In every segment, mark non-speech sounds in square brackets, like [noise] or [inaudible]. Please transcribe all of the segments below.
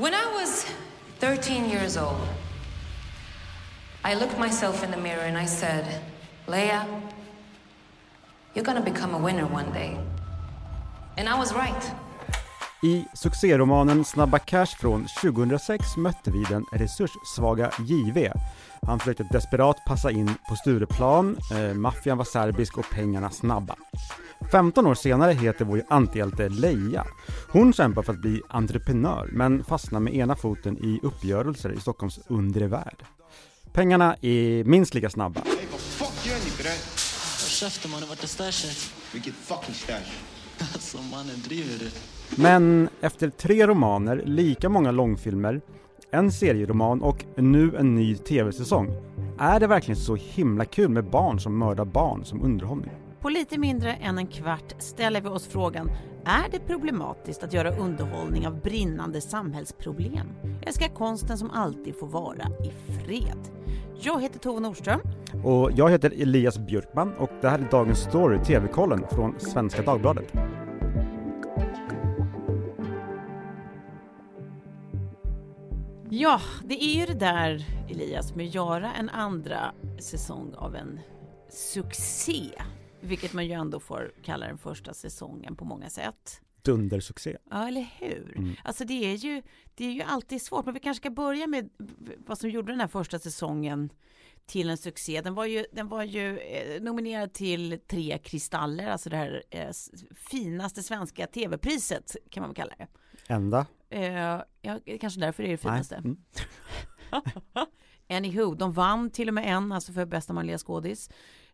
When I was 13 years old, I looked myself in the mirror and I said, Leia, you're gonna become a winner one day. And I was right. I succéromanen Snabba Cash från 2006 mötte vi den resurssvaga JV. Han försökte desperat passa in på Stureplan, eh, maffian var serbisk och pengarna snabba. 15 år senare heter vår antihjälte Leia. Hon kämpar för att bli entreprenör, men fastnar med ena foten i uppgörelser i Stockholms undre värld. Pengarna är minst lika snabba. Hey, vad fuck gör ni bre? Käften mannen, vart är stashen? Vilket fucking stash. [laughs] Alltså mannen, driver du? Men efter tre romaner, lika många långfilmer, en serieroman och nu en ny tv-säsong. Är det verkligen så himla kul med barn som mördar barn som underhållning? På lite mindre än en kvart ställer vi oss frågan är det problematiskt att göra underhållning av brinnande samhällsproblem? Eller ska konsten som alltid få vara i fred? Jag heter Tove Nordström. Och jag heter Elias Björkman och det här är Dagens Story, TV-kollen från Svenska Dagbladet. Ja, det är ju det där Elias med att göra en andra säsong av en succé. Vilket man ju ändå får kalla den första säsongen på många sätt. Dundersuccé. Ja, eller hur? Mm. Alltså det är, ju, det är ju alltid svårt, men vi kanske ska börja med vad som gjorde den här första säsongen till en succé. Den var ju, den var ju eh, nominerad till tre kristaller, alltså det här eh, finaste svenska tv-priset kan man väl kalla det. Enda? Eh, ja, kanske därför är det det Nej. finaste. Mm. [laughs] Anywho, de vann till och med en, alltså för bästa manliga skådis.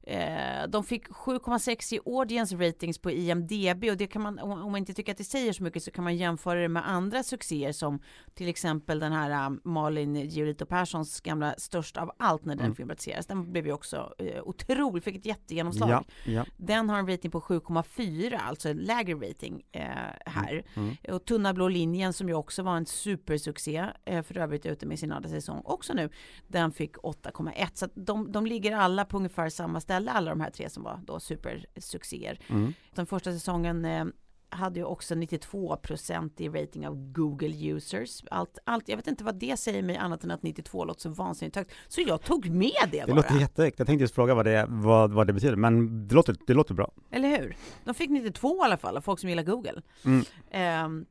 Eh, de fick 7,6 i audience ratings på IMDB och det kan man, om man inte tycker att det säger så mycket så kan man jämföra det med andra succéer som till exempel den här um, Malin Giolito Perssons gamla Störst av allt när den Mm. filmatiserades. Den blev ju också eh, otrolig, fick ett jättegenomslag. Ja, ja. Den har en rating på 7,4, alltså en lägre rating eh, här. Mm. Och Tunna blå linjen som ju också var en supersuccé, eh, för övrigt ute med sin andra säsong också nu, den fick 8,1. Så att de, de ligger alla på ungefär samma ställe, alla de här tre som var då supersuccéer. Mm. Den första säsongen eh, hade ju också 92% i rating av Google users. Allt, allt, jag vet inte vad det säger mig annat än att 92 låter så vansinnigt högt. Så jag tog med det, Det bara. låter jättehögt. Jag tänkte just fråga vad det, vad, vad det betyder, men det låter, det låter bra. Eller hur? De fick 92 i alla fall av folk som gillar Google. Mm. Ehm,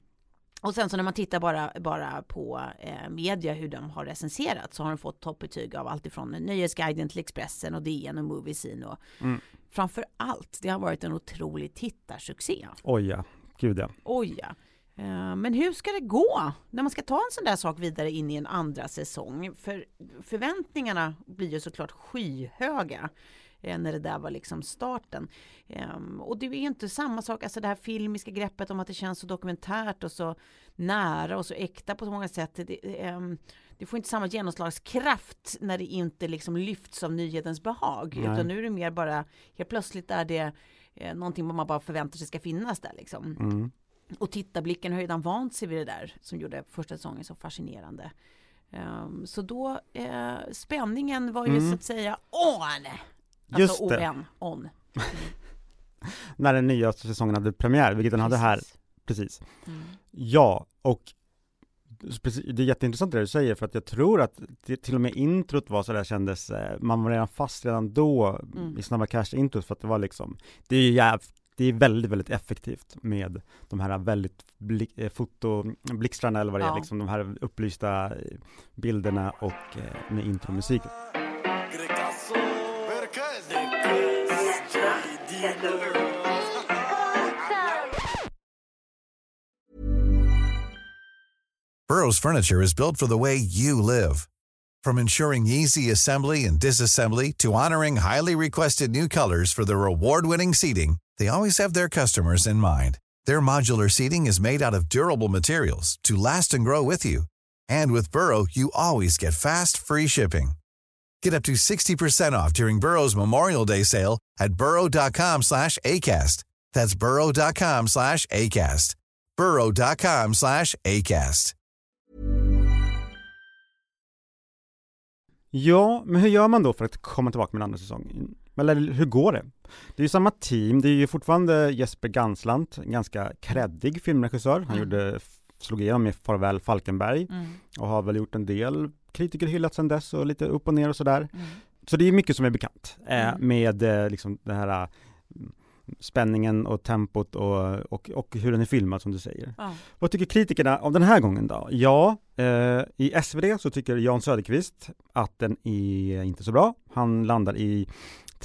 och sen så när man tittar bara, bara på eh, media hur de har recenserat så har de fått toppbetyg av allt ifrån Nöjesguiden till Expressen och DN och Moviescene och Mm. framför allt, det har varit en otrolig tittarsuccé. Oj ja, gud ja. Oj ja. Eh, Men hur ska det gå när man ska ta en sån där sak vidare in i en andra säsong? För förväntningarna blir ju såklart skyhöga när det där var liksom starten. Ehm, Och det är inte samma sak, alltså det här filmiska greppet om att det känns så dokumentärt och så nära och så äkta på så många sätt. Det, ehm, det får inte samma genomslagskraft när det inte liksom lyfts av nyhetens behag. Nej. Utan nu är det mer bara, helt plötsligt är det eh, någonting man bara förväntar sig ska finnas där liksom. Mm. Och tittarblicken har redan vant sig vid det där som gjorde första säsongen så fascinerande. Ehm, så då, eh, spänningen var ju Mm. så att säga on! Just Alltså det. on, on. [laughs] När den nya säsongen hade premiär, vilket den hade här, Precis. precis. Mm. Ja, och det är jätteintressant det du säger för att jag tror att det, till och med introt var så där kändes, eh, man var redan fast redan då Mm. i Snabba Cash-introt för att det var liksom, det är ju jäv, det är väldigt, väldigt effektivt med de här väldigt blick, eh, fotoblixtrarna eller vad det Ja. är, liksom de här upplysta eh, bilderna och med intromusiken. Burrow's furniture is built for the way you live. From ensuring easy assembly and disassembly to honoring highly requested new colors for their award-winning seating, they always have their customers in mind. Their modular seating is made out of durable materials to last and grow with you. And with Burrow, you always get fast, free shipping. Get up to 60% off during Burrow's Memorial Day sale at burrow.com slash ACAST. That's burrow.com slash ACAST. burrow.com slash ACAST. Ja, men hur gör man då för att komma tillbaka med en andra säsong? Eller hur går det? Det är ju samma team, det är ju fortfarande Jesper Ganslant, en ganska kreddig filmregissör. Han Mm. gjorde slog igenom med Farväl Falkenberg Mm. och har väl gjort en del kritiker hyllat sedan dess och lite upp och ner och sådär. Mm. Så det är mycket som är bekant eh, Mm. med eh, liksom det här eh, spänningen och tempot och, och, och hur den är filmad som du säger. Ja. Vad tycker kritikerna om den här gången då? Ja, eh, i SvD så tycker Jan Söderqvist att den är inte så bra. Han landar i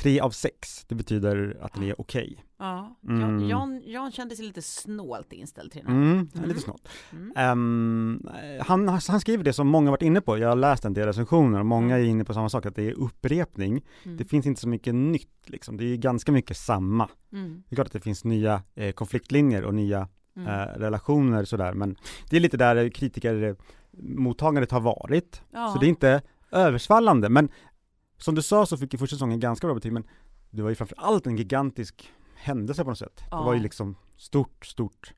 tre av sex. Det betyder att den är okej. Ja. Mm. Jan, Jan, kände sig lite snålt inställd till den. Mm, Mm. lite snålt. Mm. Ehm, han, han skriver det som många varit inne på, jag har läst en del recensioner och många är inne på samma sak, att det är upprepning. Mm. Det finns inte så mycket nytt liksom, det är ganska mycket samma. Mm. Det är klart att det finns nya eh, konfliktlinjer och nya Mm. eh, relationer sådär, men det är lite där kritikermottagandet har varit. Ja. Så det är inte översvallande, men som du sa så fick ju första säsongen ganska bra betyg, men det var ju framför allt en gigantisk händelse på något sätt. Ja. Det var ju liksom stort, stort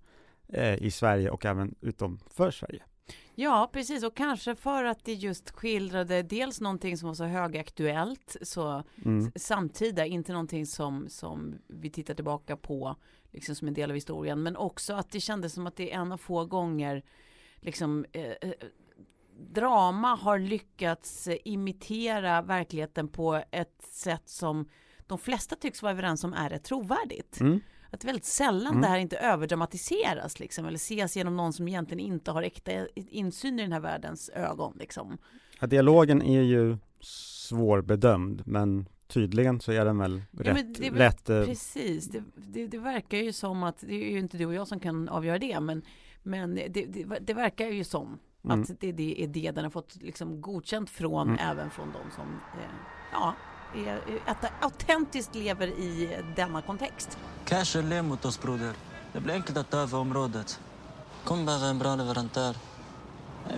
eh, i Sverige och även utanför Sverige. Ja, precis. Och kanske för att det just skildrade dels någonting som var så högaktuellt, så Mm. samtida, inte någonting som, som vi tittar tillbaka på liksom som en del av historien, men också att det kändes som att det är en av få gånger liksom eh, eh, drama har lyckats imitera verkligheten på ett sätt som de flesta tycks vara överens om är rätt trovärdigt. Mm. Att väldigt sällan Mm. det här inte överdramatiseras liksom, eller ses genom någon som egentligen inte har äkta insyn i den här världens ögon. Liksom. Ja, dialogen är ju svårbedömd, men tydligen så är den väl Ja, rätt, det rätt eh, Precis, det, det, det verkar ju som att, det är ju inte du och jag som kan avgöra det, men, men det, det verkar ju som Mm. att det, det är det den har fått liksom godkänt från, Mm. även från de som eh, ja, är, att autentiskt lever i denna kontext. Cash är le mot oss broder. Det blir enkelt att ta över området. Kom bara en bra leverantör.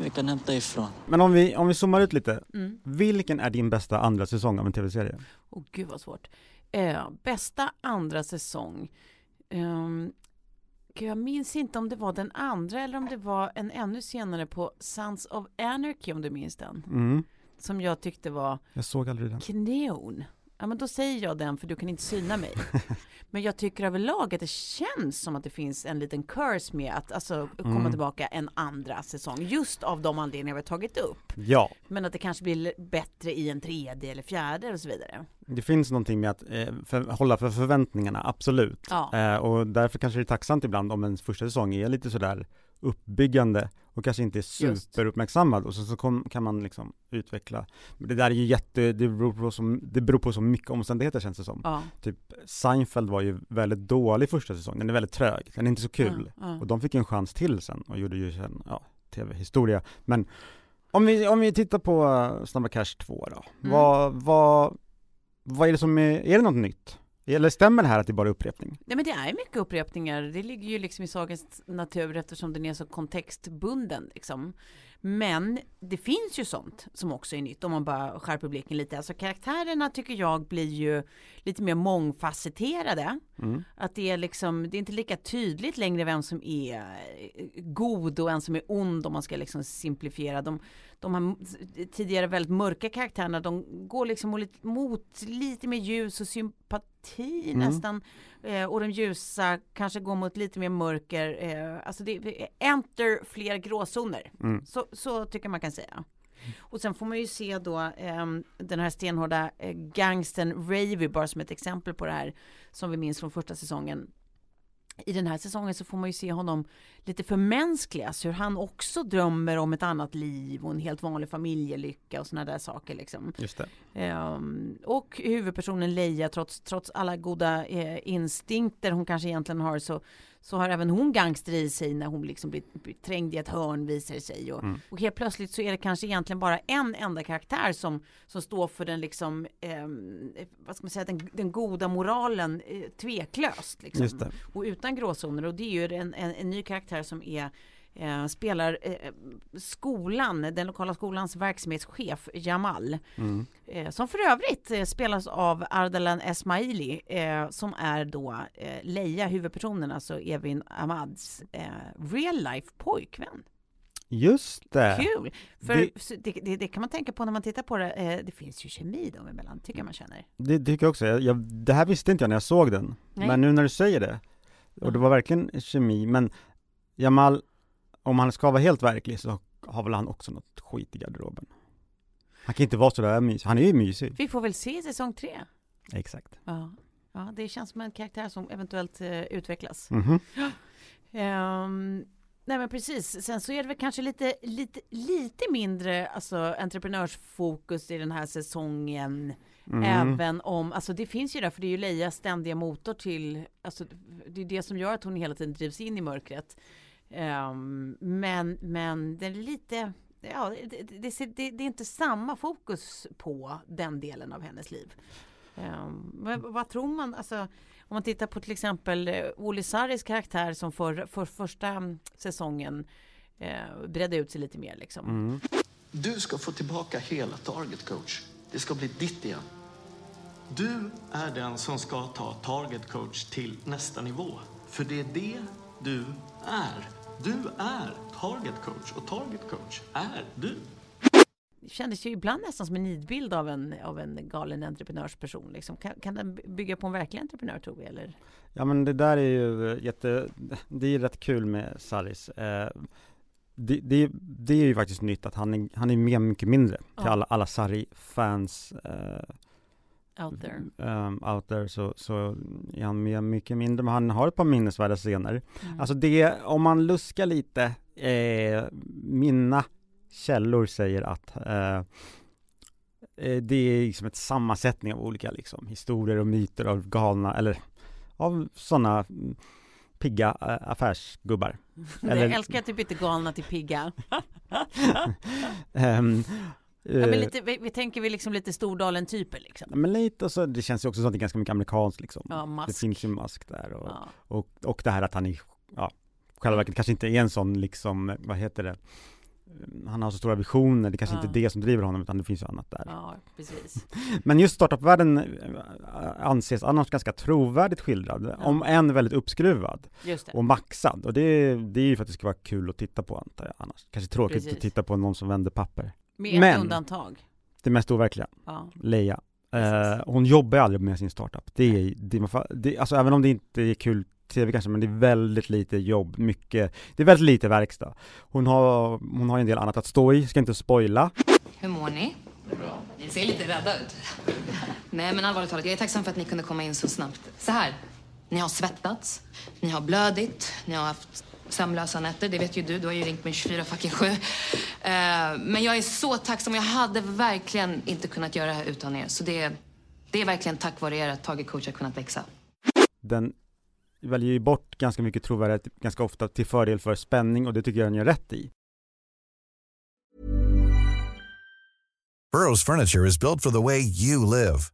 Vi kan hämta ifrån. Men om vi, om vi zoomar ut lite, Mm. vilken är din bästa andra säsong av en tv-serie? Åh gud vad svårt. Eh, bästa andra säsong. Um, jag minns inte om det var den andra eller om det var en ännu senare på Sons of Anarchy om du minns den. Mm. Som jag tyckte var Jag såg aldrig den. kanon. Ja men då säger jag den för du kan inte syna mig. [laughs] men jag tycker överlag att det känns som att det finns en liten curse med att alltså, komma Mm. tillbaka en andra säsong. Just av de anledningar vi har tagit upp. Ja, Men att det kanske blir bättre i en tredje eller fjärde och så vidare. det finns någonting med att eh, för, hålla för förväntningarna, absolut. Ja. Eh, och därför kanske det är tacksamt ibland om en första säsong är lite sådär uppbyggande och kanske inte är superuppmärksammad och så, så kom, kan man liksom utveckla. Det där är ju jätte, det beror på så, det beror på så mycket omständigheter känns det som. Ja. Typ Seinfeld var ju väldigt dålig första säsongen, den är väldigt trög, den är inte så kul. Ja, ja. Och de fick en chans till sen och gjorde ju sen, ja, tv-historia. Men om vi, om vi tittar på uh, Snabba Cash 2 då, Mm. vad, vad, vad är det som är, är det något nytt? Eller stämmer det här att det bara är upprepning? Nej men det är mycket upprepningar. Det ligger ju liksom i sagans natur eftersom den är så kontextbunden liksom. Men det finns ju sånt som också är nytt om man bara skärper blicken lite. Alltså karaktärerna tycker jag blir ju lite mer mångfacetterade. Mm. Att det är liksom, det är inte lika tydligt längre vem som är eh, god och en som är ond om man ska liksom simplifiera. De, de här tidigare väldigt mörka karaktärerna, de går liksom mot lite mer ljus och sympati Mm. nästan. Eh, och de ljusa kanske går mot lite mer mörker. Eh, alltså det enter fler gråzoner. Mm. Så, så tycker man kan säga. Och sen får man ju se då ehm, den här stenhårda eh, gangsten Ravy bara som ett exempel på det här som vi minns från första säsongen. I den här säsongen så får man ju se honom lite förmänskligas, hur han också drömmer om ett annat liv och en helt vanlig familjelycka och sådana där saker liksom. Just. Ehm, och huvudpersonen Leia, trots, trots alla goda eh, instinkter hon kanske egentligen har, så, så har även hon gangster i sig när hon liksom blir, blir trängd i ett hörn visar sig. Och, Mm. och helt plötsligt så är det kanske egentligen bara en enda karaktär som, som står för den liksom, ehm, vad ska man säga, den, den goda moralen eh, tveklöst. Liksom och utan gråzoner och det är ju en, en, en ny karaktär som är eh, spelar eh, skolan, den lokala skolans verksamhetschef Jamal Mm. eh, som för övrigt eh, spelas av Ardalan Esmaili eh, som är då eh, Leia, huvudpersonen, alltså Evin Ahmads real life pojkvän. Just det. Kul! För det- det, det, kan man tänka på när man tittar på det. Det finns ju kemi dem emellan, tycker jag man känner. Det tycker jag också. Jag, jag, det här visste inte jag när jag såg den. Nej. Men nu när du säger det, och det var verkligen kemi, men Jamal om han ska vara helt verklig så har väl han också något skit i garderoben. Han kan inte vara sådär mysig. Han är ju mysig. Vi får väl se i säsong tre. Exakt. Ja, ja det känns som en karaktär som eventuellt eh, utvecklas. Mhm. [gasps] Ehm, nej men precis, sen så är det väl kanske lite, lite, lite mindre alltså, entreprenörsfokus i den här säsongen. Mm. Även om, alltså det finns ju där, för det är ju Leias ständiga motor till, alltså det är det som gör att hon hela tiden drivs in i mörkret. Ehm, men, men det är lite, ja, det, det, det, det är inte samma fokus på den delen av hennes liv. Men vad tror man, alltså om man tittar på till exempel eh, Olle Sarris karaktär som för, för första säsongen eh, bredde ut sig lite mer liksom. Mm. Du ska få tillbaka hela Target coach. Det ska bli ditt igen. Du är den som ska ta Target coach till nästa nivå. För det är det du är. Du är Target coach och Target coach är du. Det kändes ju ibland nästan som en nidbild av en, av en galen entreprenörsperson. Liksom. Kan, kan den bygga på en verklig entreprenör tror vi? Eller? Ja men det där är ju jätte, det är rätt kul med Saris. Eh, det, det, det är ju faktiskt nytt att han är, han är med mycket mindre till Ja. alla, alla Sarri-fans eh, Out there. um, out there så, så är han med mycket mindre, men han har ett par minnesvärda scener. Mm. Alltså det, om man luskar lite, eh, mina källor säger att eh, eh, det är liksom ett sammansättning av olika liksom, historier och myter av galna, eller av sådana mm, pigga eh, affärsgubbar. [laughs] Eller- Jag älskar att du bytte galna till pigga. [laughs] Ehm, Ja, men eh, lite, vi, vi tänker vi liksom lite Stordalen-typer liksom. Ja, men lite och så, det känns ju också som att det är ganska mycket amerikanskt liksom. Ja, mask. Det finns ju mask där och, Ja. och, och det här att han är, ja, själva verket kanske inte är en sån liksom, vad heter det, han har så stora visioner, det kanske Ja. inte är det som driver honom utan det finns ju annat där. ja, precis. [laughs] Men just startupvärlden eh, anses annars ganska trovärdigt skildrad, om än väldigt uppskruvad Just det. och maxad. Och det, det är ju för att det ska vara kul att titta på antar jag annars. Kanske tråkigt Precis. att titta på någon som vänder papper. Med ett men- undantag. Det mest overkliga. Ja. Leia. Eh, hon jobbar ju aldrig med sin startup. Det är, det, det, alltså även om det inte är kul tv kanske, men det är väldigt lite jobb, mycket, det är väldigt lite verkstad. Hon har, hon har ju en del annat att stå i, ska inte spoila. Hur mår ni? Bra. Ni ser lite rädda ut. Nej, men allvarligt talat, jag är tacksam för att ni kunde komma in så snabbt. Så här, ni har svettats, ni har blödit, ni har haft sömnlösa nätter. Det vet ju du, du har ju ringt mig 24 fucking 7. Eh, men jag är så tacksam, jag hade verkligen inte kunnat göra det här utan er. Så det, det är verkligen tack vare er att Tage Coach har kunnat växa. Den väljer ju bort ganska mycket trovärdighet ganska ofta till fördel för spänning och det tycker jag den gör rätt i. Burrow's furniture is built for the way you live.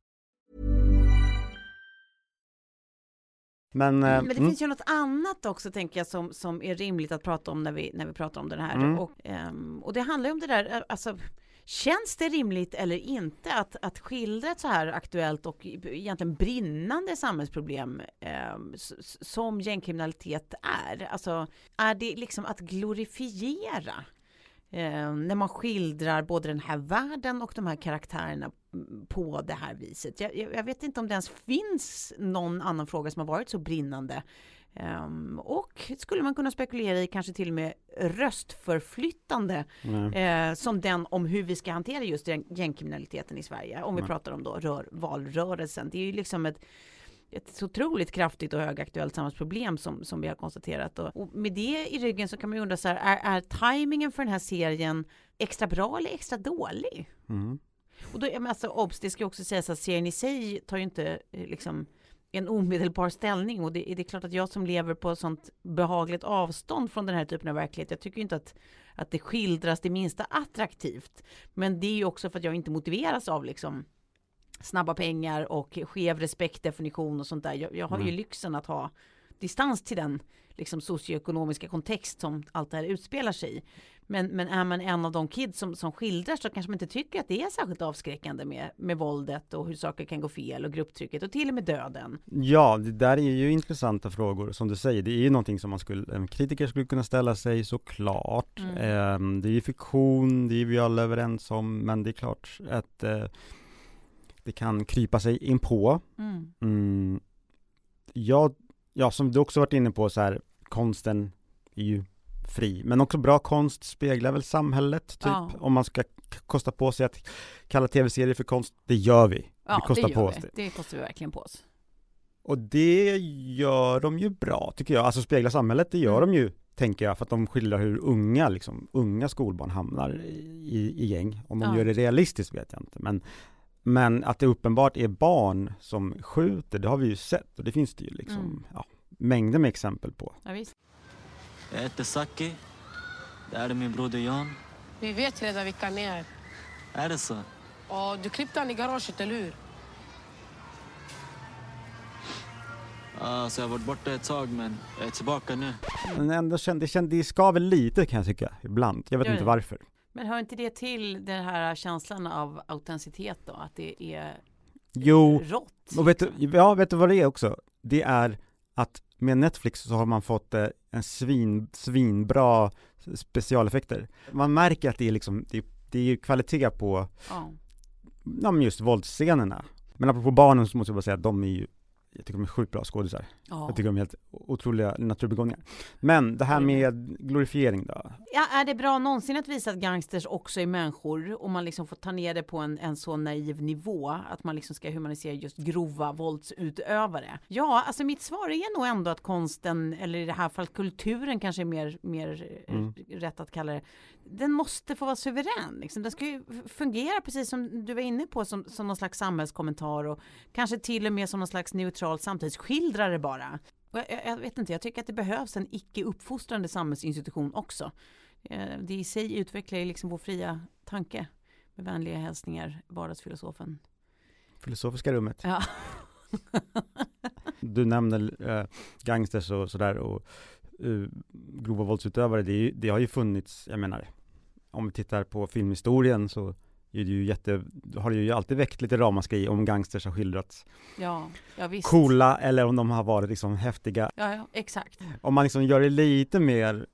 Men, eh, Men det mm, finns ju något annat också tänker jag som, som är rimligt att prata om när vi, när vi pratar om det här. Mm. Och, ehm, och det handlar ju om det där, eh, alltså Känns det rimligt eller inte att, att skildra ett så här aktuellt och egentligen brinnande samhällsproblem s- som gängkriminalitet är? Alltså, är det liksom att glorifiera eh, när man skildrar både den här världen och de här karaktärerna mm, på det här viset. Jag, jag, vet inte om det ens finns någon annan fråga som har varit så brinnande. Ehm, och skulle man kunna spekulera i kanske till och med röstförflyttande nej. eh, som den om hur vi ska hantera just gängkriminaliteten i Sverige. Om vi Nej. pratar om då rör, valrörelsen. Det är ju liksom ett ett otroligt kraftigt och högaktuellt samhällsproblem som, som vi har konstaterat. Och, och med det i ryggen så kan man ju undra så här, är, är tajmingen för den här serien extra bra eller extra dålig? Mm. Och då, men alltså obs, det ska också sägas att serien i sig tar ju inte eh, liksom en omedelbar ställning och det, det är klart att jag som lever på sånt behagligt avstånd från den här typen av verklighet, jag tycker inte att, att det skildras det minsta attraktivt. Men det är ju också för att jag inte motiveras av liksom snabba pengar och skev respektdefinition och sånt där. Jag, jag har ju Mm. lyxen att ha distans till den liksom socioekonomiska kontext som allt det här utspelar sig i. Men, men är man en av de kids som, som skildrar så kanske man inte tycker att det är särskilt avskräckande med, med våldet och hur saker kan gå fel och grupptrycket och till och med döden. Ja, det där är ju intressanta frågor som du säger. Det är ju någonting som man skulle, en kritiker skulle kunna ställa sig såklart. Mm. Eh, det är ju fiktion, det är vi alla överens om, men det är klart att eh, det kan krypa sig in på. Mm. Mm, ja, ja, som du också varit inne på så här, konsten är ju fri, men också bra konst speglar väl samhället, typ. Ja. Om man ska kosta på sig att kalla tv-serier för konst, det gör vi. Ja, vi kostar det på gör oss vi. det. Det kostar vi verkligen på oss. Och det gör de ju bra, tycker jag. Alltså spegla samhället, det gör Mm. de ju, tänker jag, för att de skildrar hur unga, liksom, unga skolbarn hamnar i, i gäng. Om de Ja. gör det realistiskt vet jag inte, men men att det uppenbart är barn som skjuter, det har vi ju sett och det finns det ju liksom, Mm. ja, mängder med exempel på. Ja, visst. Jag heter Saki. Det här är min broder Jan. Vi vet redan vilka ni är. Är det så? Och du klippte han i garaget, eller hur? Ja, så jag har varit borta ett tag, men jag är tillbaka nu. Men ändå kände, det, kände, det skaver lite kan jag tycka, ibland. Jag vet Gör inte det? varför. Men hör inte det till den här känslan av autenticitet då? Att det är Jo, rått? och vet du, liksom? ja, vet du vad det är också? Det är att med Netflix så har man fått eh, en svin, svinbra specialeffekter. Man märker att det är liksom, det, det är kvalitet på, Ja. ja men just våldsscenerna. Men apropå barnen så måste jag bara säga att de är ju, jag tycker de är sjukt bra skådisar. Ja. Jag tycker de är helt otroliga naturbegåvningar. Men det här med glorifiering då? ja, är det bra någonsin att visa att gangsters också är människor och man liksom får ta ner det på en, en så naiv nivå att man liksom ska humanisera just grova våldsutövare? Ja, alltså mitt svar är nog ändå att konsten, eller i det här fallet kulturen kanske är mer, mer eh, Mm. rätt att kalla det, den måste få vara suverän. Liksom. Den ska ju fungera precis som du var inne på som, som någon slags samhällskommentar och kanske till och med som någon slags neutral samtidsskildrare bara. Jag, jag, jag vet inte, jag tycker att det behövs en icke uppfostrande samhällsinstitution också. Eh, Det i sig utvecklar ju liksom vår fria tanke. Med vänliga hälsningar, vardagsfilosofen. Filosofiska rummet. Ja. [laughs] Du nämner eh, gangsters och sådär och eh, grova våldsutövare, det, är ju, det har ju funnits, jag menar, om vi tittar på filmhistorien så är det ju jätte, har det ju alltid väckt lite ramaskri om gangsters har skildrats Ja, ja visst. coola eller om de har varit liksom häftiga. Ja, ja, exakt. Om man liksom gör det lite mer,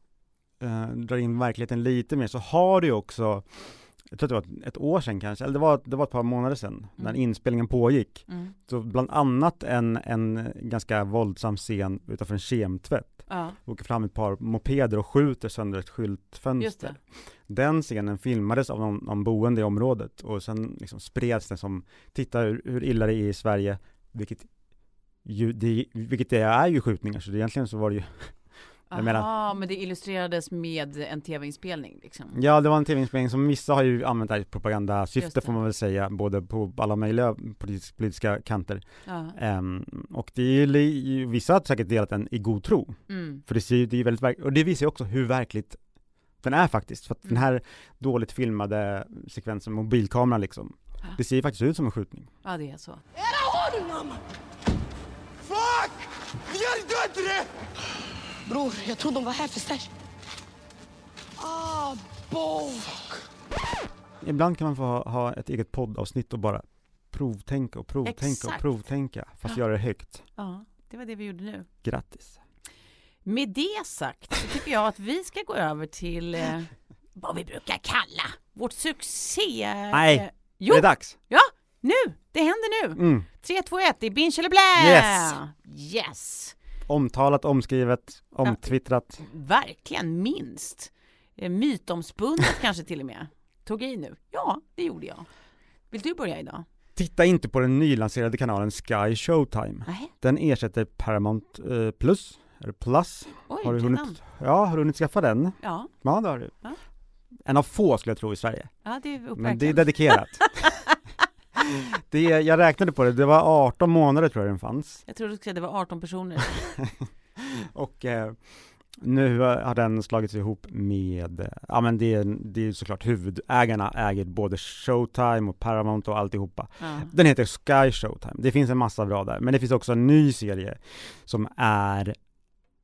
eh, drar in verkligheten lite mer så har det ju också jag tror att det var ett år sedan kanske, eller det var, det var ett par månader sedan, när Mm. inspelningen pågick. Mm. Så bland annat en, en ganska våldsam scen utanför en kemtvätt. Ja, Åker fram ett par mopeder och skjuter sönder ett skyltfönster. Den scenen filmades av någon, någon boende i området och sen liksom spreds den som, titta hur, hur illa det är i Sverige, vilket ju, det, vilket det är ju skjutningar, så det, egentligen så var det ju, Jag menar- men det illustrerades med en tv-inspelning liksom. ja det var en tv-inspelning som vissa har ju använt här i propagandasyfte får man väl säga, både på alla möjliga politis- politiska kanter. Ja. Ehm, och det är ju, vissa har säkert delat den i god tro, Mm. För det ser ju, det är väldigt, verk- och det visar ju också hur verkligt den är faktiskt. För att den Mm. här dåligt filmade sekvensen, mobilkameran liksom, Ja. det ser ju faktiskt ut som en skjutning. ja, det är så. Fuck! Vi har inte det! Bror, jag tror de var här för stash. Ah, bo! Ibland kan man få ha, ha ett eget poddavsnitt och bara provtänka och provtänka och Exakt. provtänka, fast Ja. göra det högt. Ja, det var det vi gjorde nu. Grattis! Med det sagt så tycker jag att vi ska gå över till eh, vad vi brukar kalla vårt succé... Nej. Jo, Är det dags? nu! Det händer nu! Mm. 3, 2, 1, det är binge eller blä! Yes. Yes! Omtalat, omskrivet, omtwittrat. Verkligen minst. Eh, Mytomspunnet [laughs] kanske till och med. Tog i nu? Ja, det gjorde jag. Vill du börja idag? Titta inte på den nylanserade kanalen Sky Showtime. Nej. Den ersätter Paramount eh, Plus, eller Plus. Oj, Har du hunnit, ja, har du hunnit skaffa den? Ja, Ja, det har du. Ja. En av få skulle jag tro i Sverige. ja, det är uppverkligen. Men det är dedikerat. [laughs] [laughs] det jag räknade på det, det var 18 månader tror jag den fanns. Jag tror du skulle säga det var 18 personer. [laughs] Och eh, nu har den slagits ihop med, ja men det är, det är såklart huvudägarna äger både Showtime och Paramount och alltihopa. Ja. Den heter Sky Showtime, det finns en massa bra där, men det finns också en ny serie som är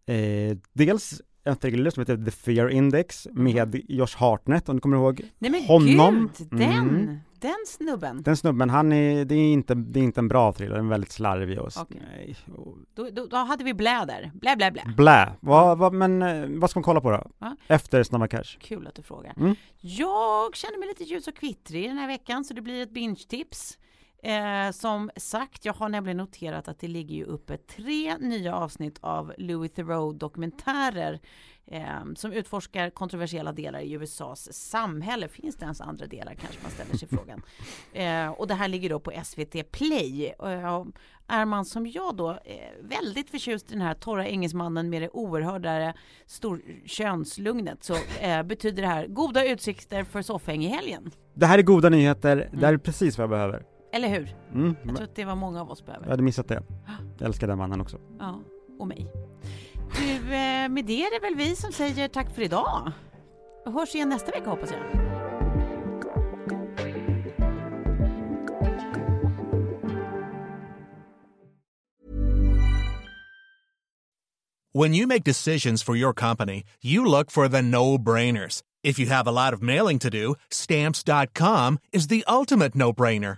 Eh, dels en thriller som heter The Fear Index med Josh Hartnett om du kommer ihåg Nej men honom. gud, den, Mm. Den snubben. Den snubben, han är, det är inte, det är inte en bra thriller, den är väldigt slarvig och Okej. nej, och Då, då, då hade vi blä där. Blä, blä, blä. blä. Vad, vad, men eh, vad ska man kolla på då? Ja. Efter Snabba Cash? Kul att du frågar. Mm. Jag känner mig lite ljus och kvittrig den här veckan så det blir ett binge-tips. Eh, som sagt, jag har nämligen noterat att det ligger ju uppe tre nya avsnitt av Louis Theroux dokumentärer eh, som utforskar kontroversiella delar i USAs samhälle. Finns det ens andra delar kanske man ställer sig frågan. [laughs] Eh, och det här ligger då på SVT Play. Eh, är man som jag då eh, väldigt förtjust i den här torra engelsmannen med det oerhörda stor könslugnet så eh, betyder det här goda utsikter för soffhäng i helgen. Det här är goda nyheter, det här är precis vad jag behöver. Eller hur? Mm. Jag tror att det var många av oss behöver. Jag hade missat det. Jag älskar den mannen också. Ja, och mig. Du, eh, med det är det väl vi som säger tack för idag. Och hörs igen nästa vecka hoppas jag. When you make decisions for your company, you look for the no brainers. If you have a lot of mailing to do, stamps.com is the ultimate no brainer.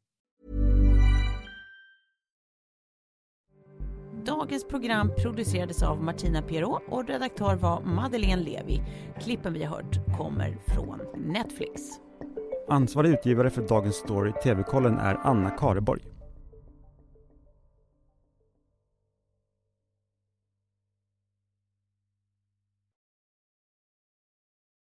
Dagens program producerades av Martina Pierrot och redaktör var Madeleine Levi. Klippen vi har hört kommer från Netflix. Ansvarig utgivare för Dagens Story TV-kollen är Anna Kareborg.